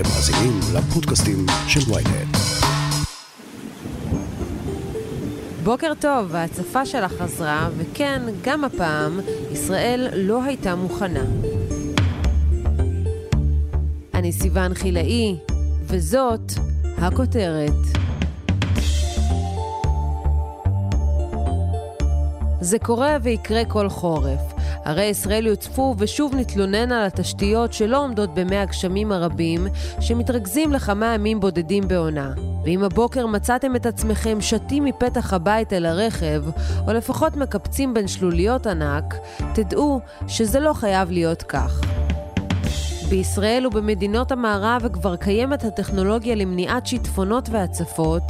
אתם מאזינים לפודקאסטים של ויינט. בוקר טוב, ההצפה שלה חזרה, וכן, גם הפעם, ישראל לא הייתה מוכנה. אני סיון חילאי, וזאת הכותרת. זה קורה ויקרה כל חורף. הרי ישראל יוצפו ושוב נתלונן על התשתיות שלא עומדות במי הגשמים הרבים שמתרכזים לכמה ימים בודדים בעונה. ואם הבוקר מצאתם את עצמכם שתים מפתח הבית אל הרכב, או לפחות מקפצים בין שלוליות ענק, תדעו שזה לא חייב להיות כך. בישראל ובמדינות המערב כבר קיימת הטכנולוגיה למניעת שיטפונות והצפות,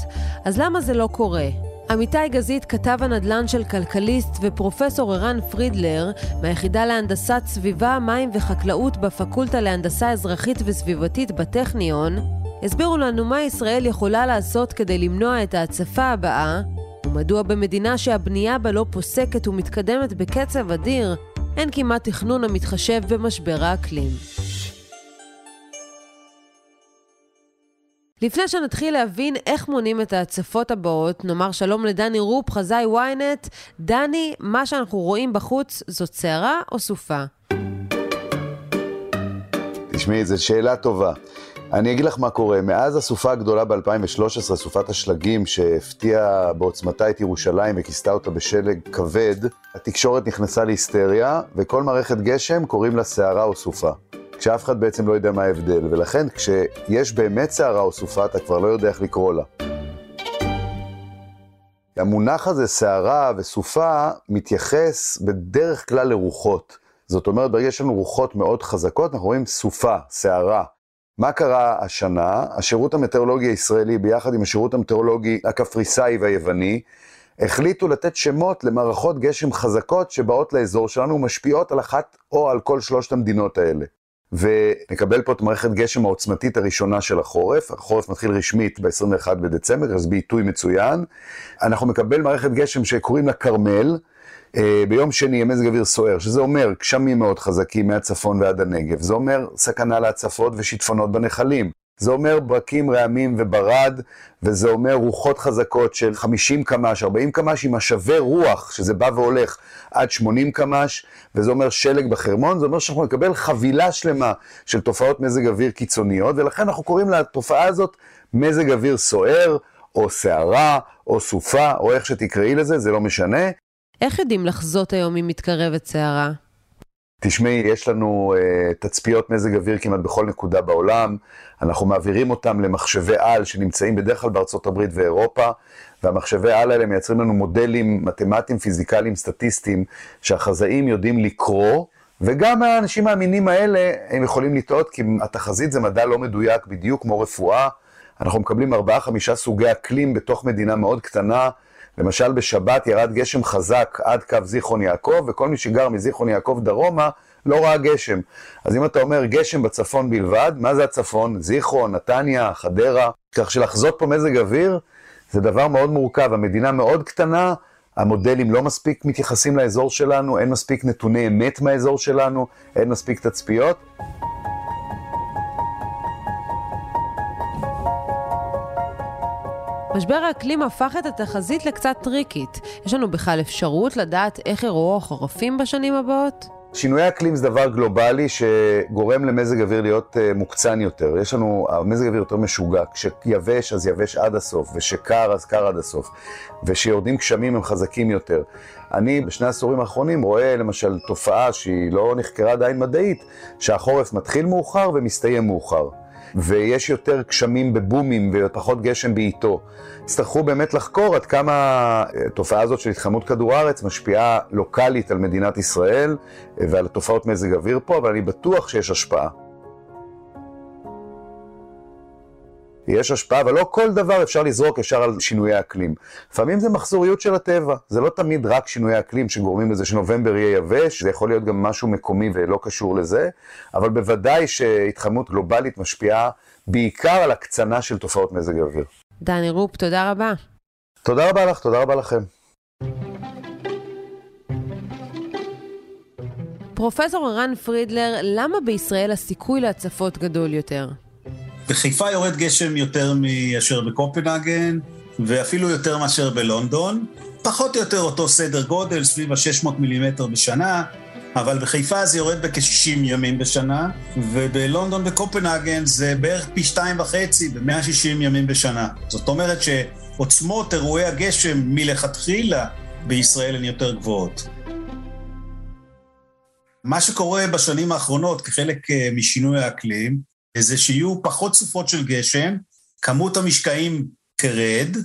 אז למה זה לא קורה? עמיתי גזית, כתב הנדל"ן של כלכליסט, ופרופסור ערן פרידלר, מהיחידה להנדסת סביבה, מים וחקלאות בפקולטה להנדסה אזרחית וסביבתית בטכניון, הסבירו לנו מה ישראל יכולה לעשות כדי למנוע את ההצפה הבאה, ומדוע במדינה שהבנייה בה לא פוסקת ומתקדמת בקצב אדיר, אין כמעט תכנון המתחשב במשבר האקלים. לפני שנתחיל להבין איך מונים את ההצפות הבאות, נאמר שלום לדני רופ, חזאי ynet. דני, מה שאנחנו רואים בחוץ זאת סערה או סופה? תשמעי, זו שאלה טובה. אני אגיד לך מה קורה. מאז הסופה הגדולה ב-2013, סופת השלגים שהפתיעה בעוצמתה את ירושלים וכיסתה אותה בשלג כבד, התקשורת נכנסה להיסטריה, וכל מערכת גשם קוראים לה סערה או סופה. כשאף אחד בעצם לא יודע מה ההבדל, ולכן כשיש באמת סערה או סופה, אתה כבר לא יודע איך לקרוא לה. המונח הזה, סערה וסופה, מתייחס בדרך כלל לרוחות. זאת אומרת, ברגע שיש לנו רוחות מאוד חזקות, אנחנו רואים סופה, סערה. מה קרה השנה? השירות המטאורולוגי הישראלי, ביחד עם השירות המטאורולוגי הקפריסאי והיווני, החליטו לתת שמות למערכות גשם חזקות שבאות לאזור שלנו ומשפיעות על אחת או על כל שלושת המדינות האלה. ונקבל פה את מערכת גשם העוצמתית הראשונה של החורף, החורף מתחיל רשמית ב-21 בדצמבר, אז בעיתוי מצוין. אנחנו מקבל מערכת גשם שקוראים לה כרמל, אה, ביום שני יהיה מזג אוויר סוער, שזה אומר גשמים מאוד חזקים מהצפון ועד הנגב, זה אומר סכנה להצפות ושיטפונות בנחלים. זה אומר ברקים, רעמים וברד, וזה אומר רוחות חזקות של 50 קמ"ש, 40 קמ"ש עם השווה רוח, שזה בא והולך עד 80 קמ"ש, וזה אומר שלג בחרמון, זה אומר שאנחנו נקבל חבילה שלמה של תופעות מזג אוויר קיצוניות, ולכן אנחנו קוראים לתופעה הזאת מזג אוויר סוער, או סערה, או סופה, או איך שתקראי לזה, זה לא משנה. איך יודעים לחזות היום אם מתקרבת סערה? תשמעי, יש לנו uh, תצפיות מזג אוויר כמעט בכל נקודה בעולם, אנחנו מעבירים אותם למחשבי על שנמצאים בדרך כלל בארצות הברית ואירופה, והמחשבי על האלה מייצרים לנו מודלים מתמטיים, פיזיקליים, סטטיסטיים, שהחזאים יודעים לקרוא, וגם האנשים האמינים האלה, הם יכולים לטעות, כי התחזית זה מדע לא מדויק, בדיוק כמו רפואה. אנחנו מקבלים ארבעה-חמישה סוגי אקלים בתוך מדינה מאוד קטנה. למשל בשבת ירד גשם חזק עד קו זיכרון יעקב, וכל מי שגר מזיכרון יעקב דרומה לא ראה גשם. אז אם אתה אומר גשם בצפון בלבד, מה זה הצפון? זיכרון, נתניה, חדרה. כך שלחזות פה מזג אוויר זה דבר מאוד מורכב. המדינה מאוד קטנה, המודלים לא מספיק מתייחסים לאזור שלנו, אין מספיק נתוני אמת מהאזור שלנו, אין מספיק תצפיות. משבר האקלים הפך את התחזית לקצת טריקית. יש לנו בכלל אפשרות לדעת איך יראו החורפים בשנים הבאות? שינויי אקלים זה דבר גלובלי שגורם למזג אוויר להיות uh, מוקצן יותר. יש לנו, המזג אוויר יותר משוגע. כשיבש אז יבש עד הסוף, ושקר אז קר עד הסוף, ושיורדים גשמים הם חזקים יותר. אני בשני העשורים האחרונים רואה למשל תופעה שהיא לא נחקרה עדיין מדעית, שהחורף מתחיל מאוחר ומסתיים מאוחר. ויש יותר גשמים בבומים ופחות גשם בעיתו. יצטרכו באמת לחקור עד כמה התופעה הזאת של התחממות כדור הארץ משפיעה לוקאלית על מדינת ישראל ועל תופעות מזג אוויר פה, אבל אני בטוח שיש השפעה. יש השפעה, אבל לא כל דבר אפשר לזרוק ישר על שינויי אקלים. לפעמים זה מחזוריות של הטבע, זה לא תמיד רק שינויי אקלים שגורמים לזה שנובמבר יהיה יבש, זה יכול להיות גם משהו מקומי ולא קשור לזה, אבל בוודאי שהתחממות גלובלית משפיעה בעיקר על הקצנה של תופעות מזג האוויר. דני רופ, תודה רבה. תודה רבה לך, תודה רבה לכם. פרופסור ערן פרידלר, למה בישראל הסיכוי להצפות גדול יותר? בחיפה יורד גשם יותר מאשר בקופנהגן, ואפילו יותר מאשר בלונדון. פחות או יותר אותו סדר גודל, סביב ה-600 מילימטר בשנה, אבל בחיפה זה יורד בכ-60 ימים בשנה, ובלונדון וקופנהגן זה בערך פי שתיים וחצי ב-160 ימים בשנה. זאת אומרת שעוצמות אירועי הגשם מלכתחילה בישראל הן יותר גבוהות. מה שקורה בשנים האחרונות כחלק אה, משינוי האקלים, זה שיהיו פחות סופות של גשם, כמות המשקעים תרד,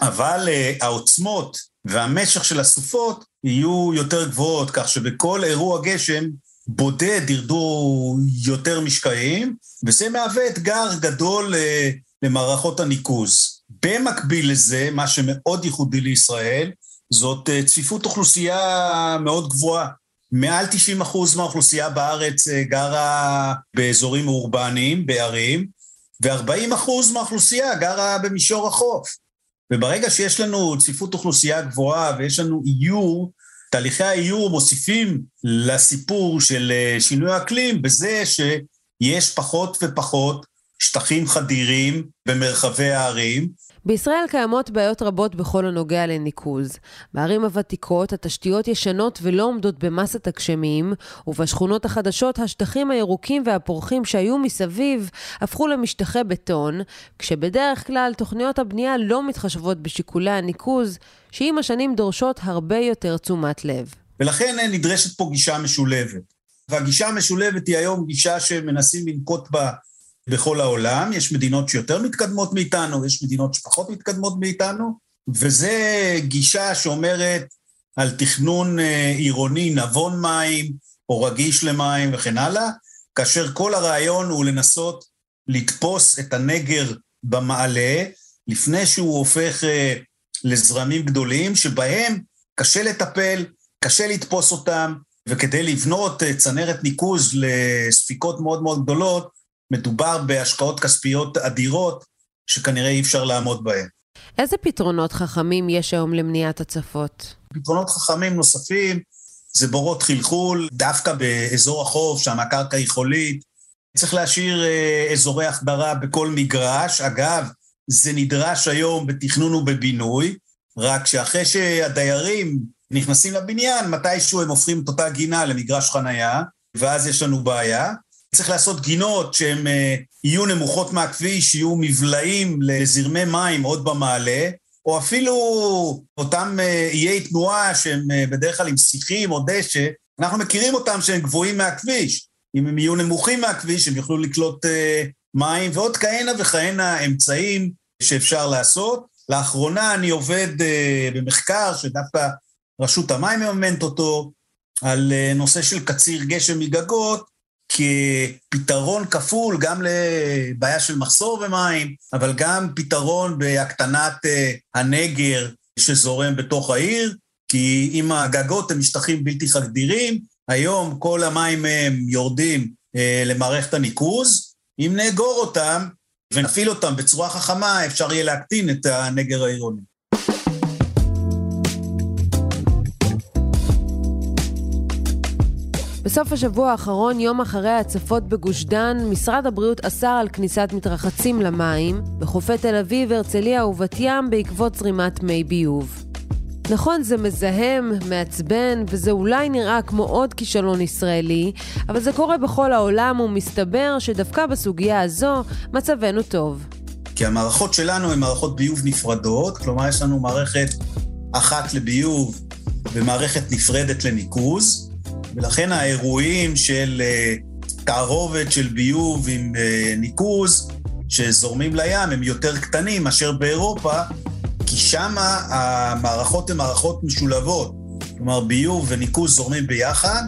אבל uh, העוצמות והמשך של הסופות יהיו יותר גבוהות, כך שבכל אירוע גשם בודד ירדו יותר משקעים, וזה מהווה אתגר גדול uh, למערכות הניקוז. במקביל לזה, מה שמאוד ייחודי לישראל, זאת uh, צפיפות אוכלוסייה מאוד גבוהה. מעל 90 אחוז מהאוכלוסייה בארץ גרה באזורים אורבניים, בערים, ו-40 אחוז מהאוכלוסייה גרה במישור החוף. וברגע שיש לנו צפיפות אוכלוסייה גבוהה ויש לנו איור, תהליכי האיור מוסיפים לסיפור של אה, שינוי האקלים בזה שיש פחות ופחות שטחים חדירים במרחבי הערים, בישראל קיימות בעיות רבות בכל הנוגע לניקוז. בערים הוותיקות התשתיות ישנות ולא עומדות במסת הגשמים, ובשכונות החדשות השטחים הירוקים והפורחים שהיו מסביב הפכו למשטחי בטון, כשבדרך כלל תוכניות הבנייה לא מתחשבות בשיקולי הניקוז, שעם השנים דורשות הרבה יותר תשומת לב. ולכן נדרשת פה גישה משולבת. והגישה המשולבת היא היום גישה שמנסים לנקוט בה בכל העולם, יש מדינות שיותר מתקדמות מאיתנו, יש מדינות שפחות מתקדמות מאיתנו, וזה גישה שאומרת על תכנון אה, עירוני נבון מים, או רגיש למים וכן הלאה, כאשר כל הרעיון הוא לנסות לתפוס את הנגר במעלה, לפני שהוא הופך אה, לזרמים גדולים, שבהם קשה לטפל, קשה לתפוס אותם, וכדי לבנות אה, צנרת ניקוז לספיקות מאוד מאוד גדולות, מדובר בהשקעות כספיות אדירות, שכנראה אי אפשר לעמוד בהן. איזה פתרונות חכמים יש היום למניעת הצפות? פתרונות חכמים נוספים זה בורות חלחול, דווקא באזור החוף, שם הקרקע היא חולית. צריך להשאיר אה, אזורי החדרה בכל מגרש. אגב, זה נדרש היום בתכנון ובבינוי, רק שאחרי שהדיירים נכנסים לבניין, מתישהו הם הופכים את אותה גינה למגרש חנייה, ואז יש לנו בעיה. צריך לעשות גינות שהן אה, יהיו נמוכות מהכביש, יהיו מבלעים לזרמי מים עוד במעלה, או אפילו אותם אה, איי תנועה שהם אה, בדרך כלל עם שיחים או דשא, אנחנו מכירים אותם שהם גבוהים מהכביש. אם הם יהיו נמוכים מהכביש, הם יוכלו לקלוט מים, ועוד כהנה וכהנה אמצעים שאפשר לעשות. לאחרונה אני עובד במחקר שדווקא רשות המים מממנת אותו, על נושא של קציר גשם מגגות, כפתרון כפול גם לבעיה של מחסור במים, אבל גם פתרון בהקטנת אה, הנגר שזורם בתוך העיר, כי אם הגגות הם משטחים בלתי חדירים, היום כל המים הם יורדים אה, למערכת הניקוז, אם נאגור אותם ונפעיל אותם בצורה חכמה, אפשר יהיה להקטין את הנגר העירוני. בסוף השבוע האחרון, יום אחרי ההצפות בגוש דן, משרד הבריאות אסר על כניסת מתרחצים למים בחופי תל אביב, הרצליה ובת ים בעקבות זרימת מי ביוב. נכון, זה מזהם, מעצבן, וזה אולי נראה כמו עוד כישלון ישראלי, אבל זה קורה בכל העולם, ומסתבר שדווקא בסוגיה הזו מצבנו טוב. כי המערכות שלנו הן מערכות ביוב נפרדות, כלומר יש לנו מערכת אחת לביוב ומערכת נפרדת לניקוז, ולכן האירועים של אה, תערובת של ביוב עם אה, ניקוז שזורמים לים הם יותר קטנים מאשר באירופה, כי שם המערכות הן מערכות משולבות. כלומר, ביוב וניקוז זורמים ביחד,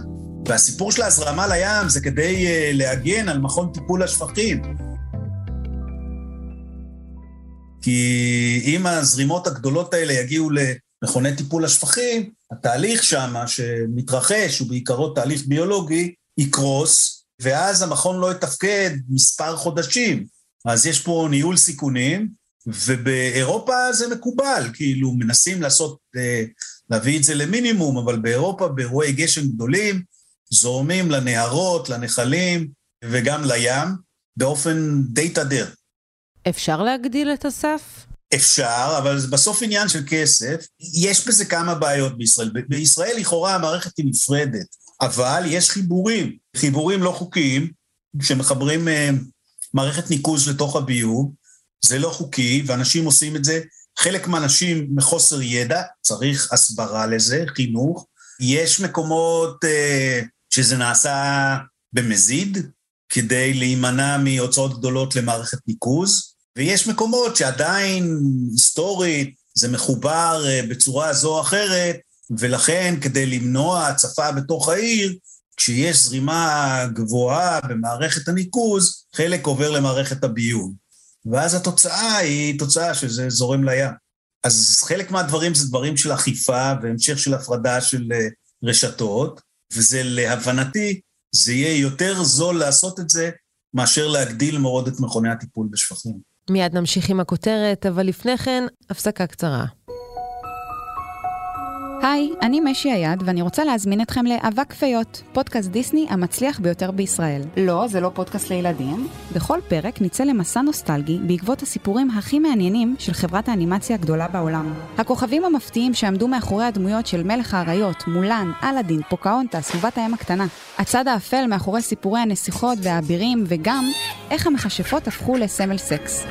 והסיפור של ההזרמה לים זה כדי אה, להגן על מכון טיפול השפכים. כי אם הזרימות הגדולות האלה יגיעו למכוני טיפול השפכים, התהליך שם שמתרחש, הוא בעיקרו תהליך ביולוגי, יקרוס, ואז המכון לא יתפקד מספר חודשים. אז יש פה ניהול סיכונים, ובאירופה זה מקובל, כאילו מנסים לעשות, אה, להביא את זה למינימום, אבל באירופה, באירועי גשם גדולים, זורמים לנהרות, לנחלים וגם לים, באופן די תדר. אפשר להגדיל את הסף? אפשר, אבל זה בסוף עניין של כסף. יש בזה כמה בעיות בישראל. בישראל לכאורה המערכת היא נפרדת, אבל יש חיבורים, חיבורים לא חוקיים, שמחברים uh, מערכת ניקוז לתוך הביוב, זה לא חוקי, ואנשים עושים את זה. חלק מהאנשים מחוסר ידע, צריך הסברה לזה, חינוך. יש מקומות uh, שזה נעשה במזיד, כדי להימנע מהוצאות גדולות למערכת ניקוז, ויש מקומות שעדיין היסטורית זה מחובר אה, בצורה זו או אחרת, ולכן כדי למנוע הצפה בתוך העיר, כשיש זרימה גבוהה במערכת הניקוז, חלק עובר למערכת הביוב. ואז התוצאה היא תוצאה שזה זורם לים. אז חלק מהדברים זה דברים של אכיפה והמשך של הפרדה של אה, רשתות, וזה להבנתי, זה יהיה יותר זול לעשות את זה מאשר להגדיל מאוד את מכוני הטיפול בשפכים. מיד נמשיך עם הכותרת, אבל לפני כן, הפסקה קצרה. היי, אני משי היד, ואני רוצה להזמין אתכם לאבק פיות, פודקאסט דיסני המצליח ביותר בישראל. לא, זה לא פודקאסט לילדים. בכל פרק נצא למסע נוסטלגי בעקבות הסיפורים הכי מעניינים של חברת האנימציה הגדולה בעולם. הכוכבים המפתיעים שעמדו מאחורי הדמויות של מלך האריות, מולן, אלאדין, פוקהונטס ובת הים הקטנה. הצד האפל מאחורי סיפורי הנסיכות והאבירים, וגם איך המכשפות הפכו לסמל סקס.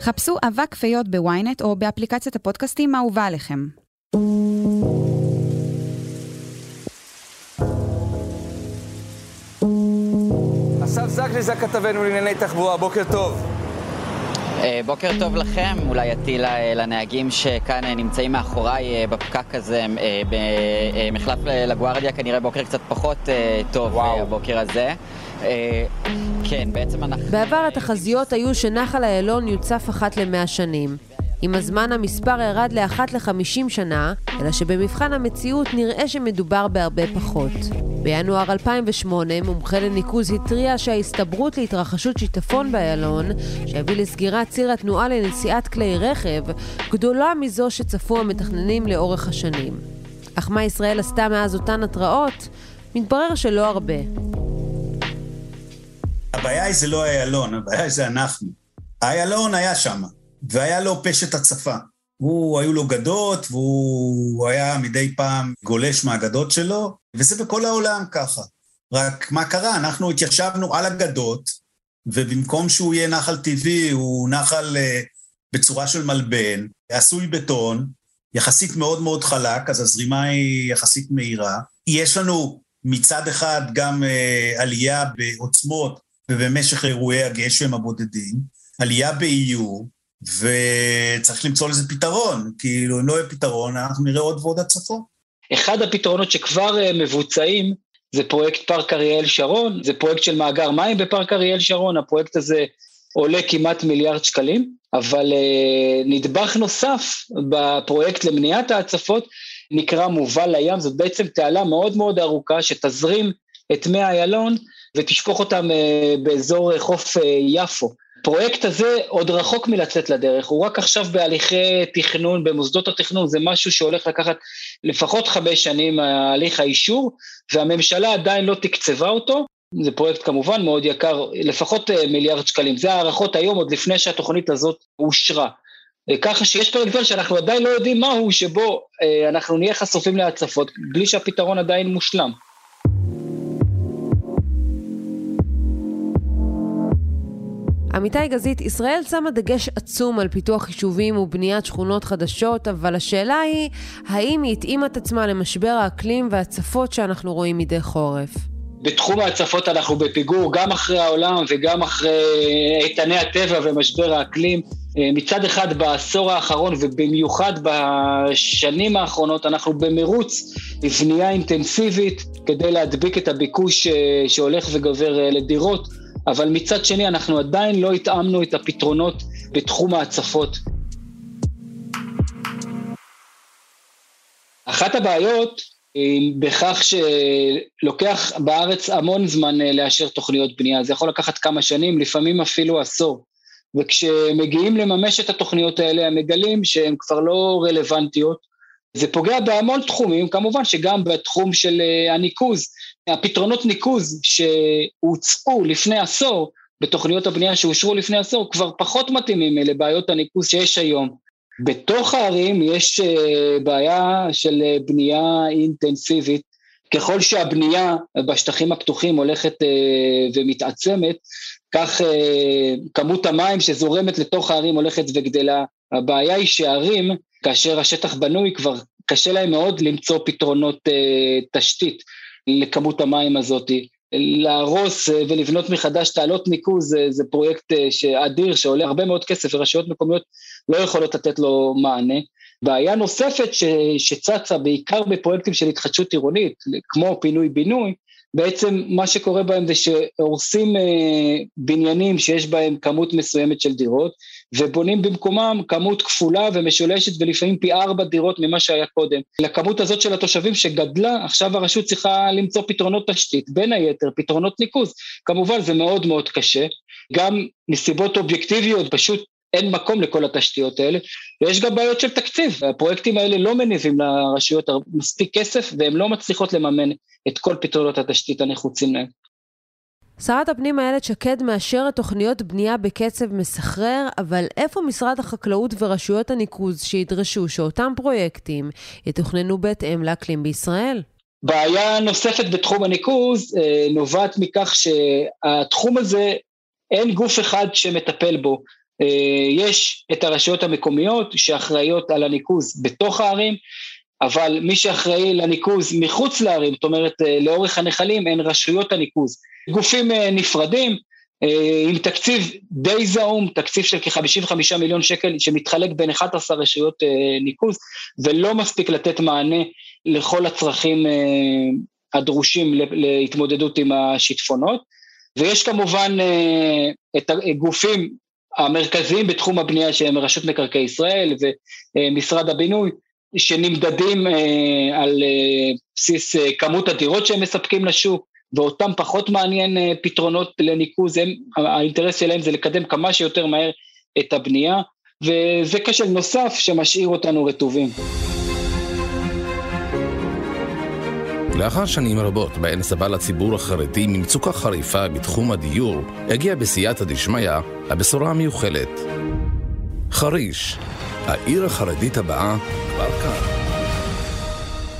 חפשו אבק פיות בוויינט או באפליקציית הפודקאסטים האהובה עליכם. אסף זקני זה כתבנו לענייני תחבורה, בוקר טוב. אה, בוקר טוב לכם, אולי עטילה אה, לנהגים שכאן אה, נמצאים מאחוריי בפקק הזה במחלף לגוארדיה, כנראה בוקר קצת פחות טוב וואו. הבוקר הזה. כן, בעצם אנחנו... בעבר התחזיות היו שנחל איילון יוצף אחת למאה שנים. עם הזמן המספר ירד לאחת לחמישים שנה, אלא שבמבחן המציאות נראה שמדובר בהרבה פחות. בינואר 2008 מומחה לניקוז התריע שההסתברות להתרחשות שיטפון באיילון, שהביא לסגירת ציר התנועה לנסיעת כלי רכב, גדולה מזו שצפו המתכננים לאורך השנים. אך מה ישראל עשתה מאז אותן התראות? מתברר שלא הרבה. הבעיה היא זה לא איילון, הבעיה היא זה אנחנו. איילון היה שם. והיה לו פשט הצפה. הוא, היו לו גדות, והוא היה מדי פעם גולש מהגדות שלו, וזה בכל העולם ככה. רק מה קרה? אנחנו התיישבנו על הגדות, ובמקום שהוא יהיה נחל טבעי, הוא נחל uh, בצורה של מלבן, עשוי בטון, יחסית מאוד מאוד חלק, אז הזרימה היא יחסית מהירה. יש לנו מצד אחד גם uh, עלייה בעוצמות ובמשך אירועי הגשם הבודדים, עלייה באיור, וצריך למצוא לזה פתרון, כאילו אם לא יהיה פתרון, אנחנו נראה עוד ועוד הצפות. אחד הפתרונות שכבר אה, מבוצעים זה פרויקט פארק אריאל שרון, זה פרויקט של מאגר מים בפארק אריאל שרון, הפרויקט הזה עולה כמעט מיליארד שקלים, אבל אה, נדבך נוסף בפרויקט למניעת ההצפות נקרא מובל לים, זאת בעצם תעלה מאוד מאוד ארוכה שתזרים את מי איילון ותשפוך אותם אה, באזור חוף יפו. הפרויקט הזה עוד רחוק מלצאת לדרך, הוא רק עכשיו בהליכי תכנון, במוסדות התכנון, זה משהו שהולך לקחת לפחות חמש שנים הליך האישור, והממשלה עדיין לא תקצבה אותו, זה פרויקט כמובן מאוד יקר, לפחות אה, מיליארד שקלים, זה הערכות היום עוד לפני שהתוכנית הזאת אושרה. אה, ככה שיש פרק זמן שאנחנו עדיין לא יודעים מהו, שבו אה, אנחנו נהיה חשופים להצפות, בלי שהפתרון עדיין מושלם. עמיתי גזית, ישראל שמה דגש עצום על פיתוח יישובים ובניית שכונות חדשות, אבל השאלה היא, האם היא התאימה את עצמה למשבר האקלים והצפות שאנחנו רואים מדי חורף? בתחום ההצפות אנחנו בפיגור גם אחרי העולם וגם אחרי איתני הטבע ומשבר האקלים. מצד אחד בעשור האחרון ובמיוחד בשנים האחרונות אנחנו במרוץ לבנייה אינטנסיבית כדי להדביק את הביקוש אה, שהולך וגובר אה, לדירות. אבל מצד שני אנחנו עדיין לא התאמנו את הפתרונות בתחום ההצפות. אחת הבעיות היא בכך שלוקח בארץ המון זמן אה, לאשר תוכניות בנייה, זה יכול לקחת כמה שנים, לפעמים אפילו עשור. וכשמגיעים לממש את התוכניות האלה, הם מגלים שהן כבר לא רלוונטיות. זה פוגע בהמון תחומים, כמובן שגם בתחום של אה, הניקוז, הפתרונות ניקוז שהוצאו לפני עשור בתוכניות הבנייה שאושרו לפני עשור כבר פחות מתאימים לבעיות הניקוז שיש היום. בתוך הערים יש בעיה של בנייה אינטנסיבית. ככל שהבנייה בשטחים הפתוחים הולכת ומתעצמת, כך כמות המים שזורמת לתוך הערים הולכת וגדלה. הבעיה היא שערים, כאשר השטח בנוי, כבר קשה להם מאוד למצוא פתרונות תשתית לכמות המים הזאת. להרוס אה, ולבנות מחדש תעלות ניקוז זה, זה פרויקט אה, אדיר שעולה הרבה מאוד כסף ורשויות מקומיות לא יכולות לתת לו מענה. בעיה נוספת ש, שצצה בעיקר בפרויקטים של התחדשות עירונית, כמו פינוי-בינוי, בעצם מה שקורה בהם זה שהורסים אה, בניינים שיש בהם כמות מסוימת של דירות, ובונים במקומם כמות כפולה ומשולשת ולפעמים פי ארבע דירות ממה שהיה קודם. לכמות הזאת של התושבים שגדלה, עכשיו הרשות צריכה למצוא פתרונות תשתית, בין היתר פתרונות ניקוז. כמובן זה מאוד מאוד קשה, גם מסיבות אובייקטיביות, פשוט אין מקום לכל התשתיות האלה, ויש גם בעיות של תקציב, הפרויקטים האלה לא מניבים לרשויות מספיק כסף והן לא מצליחות לממן את כל פתרונות התשתית הנחוצים להם. שרת הפנים איילת שקד מאשרת תוכניות בנייה בקצב מסחרר, אבל איפה משרד החקלאות ורשויות הניקוז שידרשו שאותם פרויקטים יתוכננו בהתאם לאקלים בישראל? בעיה נוספת בתחום הניקוז אה, נובעת מכך שהתחום הזה, אין גוף אחד שמטפל בו. אה, יש את הרשויות המקומיות שאחראיות על הניקוז בתוך הערים, אבל מי שאחראי לניקוז מחוץ לערים, זאת אומרת אה, לאורך הנחלים, הן רשויות הניקוז. גופים אה, נפרדים, עם תקציב די זעום, תקציב של כ-55 מיליון שקל שמתחלק בין 11 רשויות ניקוז, ולא מספיק לתת מענה לכל הצרכים הדרושים להתמודדות עם השיטפונות. ויש כמובן את הגופים המרכזיים בתחום הבנייה שהם רשות מקרקעי ישראל ומשרד הבינוי, שנמדדים אה, על אה, בסיס אה, כמות הדירות שהם מספקים לשוק, ואותם פחות מעניין פתרונות לניקוז, הם, האינטרס שלהם זה לקדם כמה שיותר מהר את הבנייה, וזה כשל נוסף שמשאיר אותנו רטובים. לאחר שנים רבות בהן סבל הציבור החרדי ממצוקה חריפה בתחום הדיור, הגיעה בסייעתא דשמיא הבשורה המיוחלת. חריש, העיר החרדית הבאה, כבר כאן.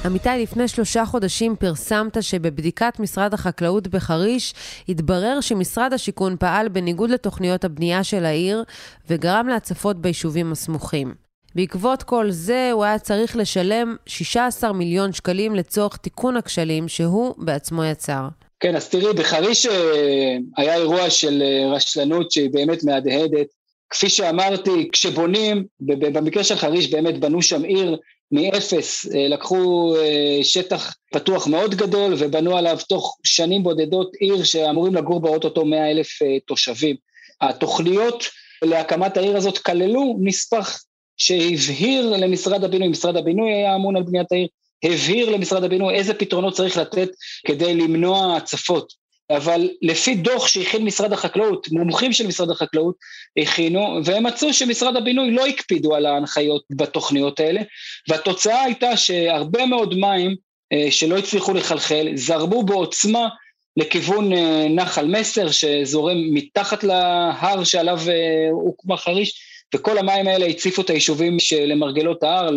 עמיתי, לפני שלושה חודשים פרסמת שבבדיקת משרד החקלאות בחריש התברר שמשרד השיכון פעל בניגוד לתוכניות הבנייה של העיר וגרם להצפות ביישובים הסמוכים. בעקבות כל זה, הוא היה צריך לשלם 16 מיליון שקלים לצורך תיקון הכשלים שהוא בעצמו יצר. כן, אז תראי, בחריש אה, היה אירוע של אה, רשלנות שהיא באמת מהדהדת. כפי שאמרתי, כשבונים, במקרה של חריש באמת בנו שם עיר מאפס, אה, לקחו שטח פתוח מאוד גדול ובנו עליו תוך שנים בודדות עיר שאמורים לגור בה אוטוטו 100 אלף תושבים. התוכניות להקמת העיר הזאת כללו נספח שהבהיר למשרד הבינוי, משרד הבינוי היה אמון על בניית העיר, הבהיר למשרד הבינוי איזה פתרונות צריך לתת כדי למנוע הצפות. אבל לפי דוח שהכין משרד החקלאות, מומחים של משרד החקלאות הכינו, והם מצאו שמשרד הבינוי לא הקפידו על ההנחיות בתוכניות האלה, והתוצאה הייתה שהרבה מאוד מים אה, שלא הצליחו לחלחל, זרמו בעוצמה לכיוון אה, נחל מסר, שזורם מתחת להר שעליו אה, הוקמה חריש, וכל המים האלה הציפו את היישובים שלמרגלות ההר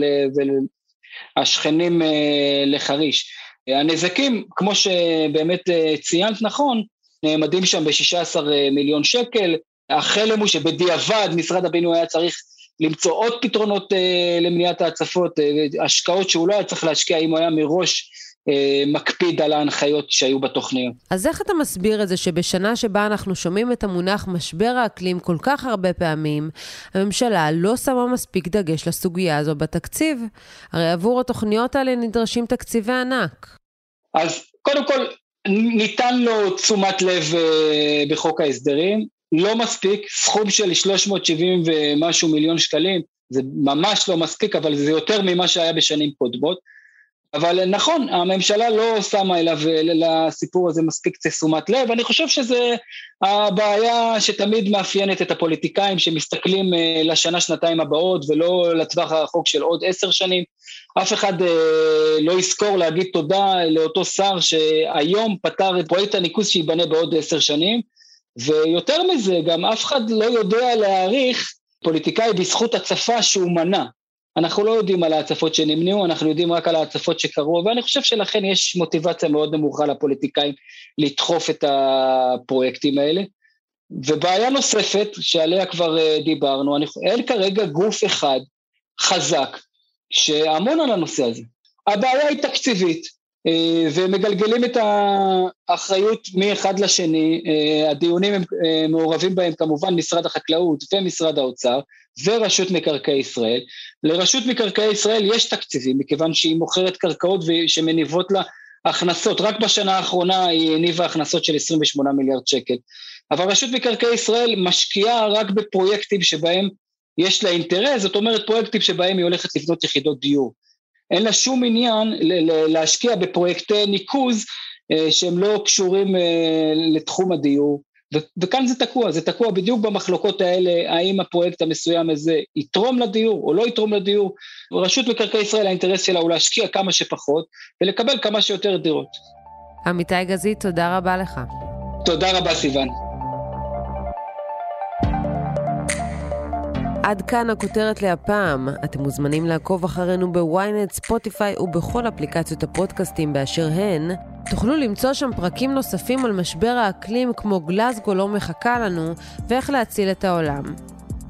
והשכנים אה, לחריש. הנזקים, כמו שבאמת אה, ציינת נכון, נעמדים שם ב-16 אה, מיליון שקל. החלם הוא שבדיעבד משרד הבינוי היה צריך למצוא עוד פתרונות למניעת ההצפות, השקעות שהוא לא היה צריך להשקיע אם הוא היה מראש אה, מקפיד על ההנחיות שהיו בתוכניות. אז איך אתה מסביר את זה שבשנה שבה אנחנו שומעים את המונח משבר האקלים כל כך הרבה פעמים, הממשלה לא שמה מספיק דגש לסוגיה הזו בתקציב? הרי עבור התוכניות האלה נדרשים תקציבי ענק. אז קודם כל, ניתן לו תשומת לב אה, בחוק ההסדרים, לא מספיק, סכום של 370 ומשהו מיליון שקלים, זה ממש לא מספיק, אבל זה יותר ממה שהיה בשנים קודמות. אבל נכון, הממשלה לא שמה אליו, לסיפור הזה מספיק תשומת לב, אני חושב שזה הבעיה שתמיד מאפיינת את הפוליטיקאים שמסתכלים אה, לשנה, שנתיים הבאות ולא לטווח הרחוק של עוד עשר שנים. אף אחד אה, לא יזכור להגיד תודה לאותו שר שהיום פתר את פרויקט הניקוז שייבנה בעוד עשר שנים, ויותר מזה, גם אף אחד לא יודע להעריך פוליטיקאי בזכות הצפה שהוא מנע. אנחנו לא יודעים על ההצפות שנמנעו, אנחנו יודעים רק על ההצפות שקרו, ואני חושב שלכן יש מוטיבציה מאוד נמוכה לפוליטיקאים לדחוף את הפרויקטים האלה. ובעיה נוספת, שעליה כבר אה, דיברנו, אני, אין כרגע גוף אחד חזק שאמון על הנושא הזה. הבעיה היא תקציבית, ומגלגלים את האחריות מאחד לשני, אה, הדיונים הם מעורבים בהם כמובן משרד החקלאות ומשרד האוצר ורשות מקרקעי ישראל. לרשות מקרקעי ישראל יש תקציבים, מכיוון שהיא מוכרת קרקעות שמניבות לה הכנסות, רק בשנה האחרונה היא הניבה הכנסות של 28 מיליארד שקל. אבל רשות מקרקעי ישראל משקיעה רק בפרויקטים שבהם יש לה אינטרס, זאת אומרת פרויקטים שבהם היא הולכת לבנות יחידות דיור. אין לה שום עניין להשקיע בפרויקטי ניקוז אה, שהם לא קשורים אה, לתחום הדיור, וכאן זה תקוע, זה תקוע בדיוק במחלוקות האלה, האם הפרויקט המסוים הזה יתרום לדיור או לא יתרום לדיור. רשות מקרקעי ישראל האינטרס שלה הוא להשקיע כמה שפחות ולקבל כמה שיותר דירות. עמיתי גזית, תודה רבה לך. תודה רבה, סיוון. עד כאן הכותרת להפעם. אתם מוזמנים לעקוב אחרינו בוויינט, ספוטיפיי ובכל אפליקציות הפודקאסטים באשר הן. תוכלו למצוא שם פרקים נוספים על משבר האקלים כמו גלזגו לא מחכה לנו ואיך להציל את העולם.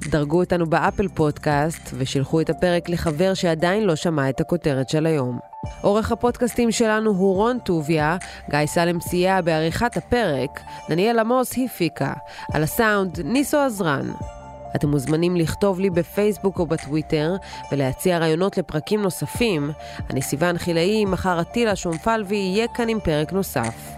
דרגו אותנו באפל פודקאסט ושילחו את הפרק לחבר שעדיין לא שמע את הכותרת של היום. עורך הפודקאסטים שלנו הוא רון טוביה, גיא סלם סייע בעריכת הפרק, דניאל עמוס הפיקה, על הסאונד ניסו עזרן. אתם מוזמנים לכתוב לי בפייסבוק או בטוויטר ולהציע רעיונות לפרקים נוספים. אני סיוון חילאי, מחר אטילה שומפלבי יהיה כאן עם פרק נוסף.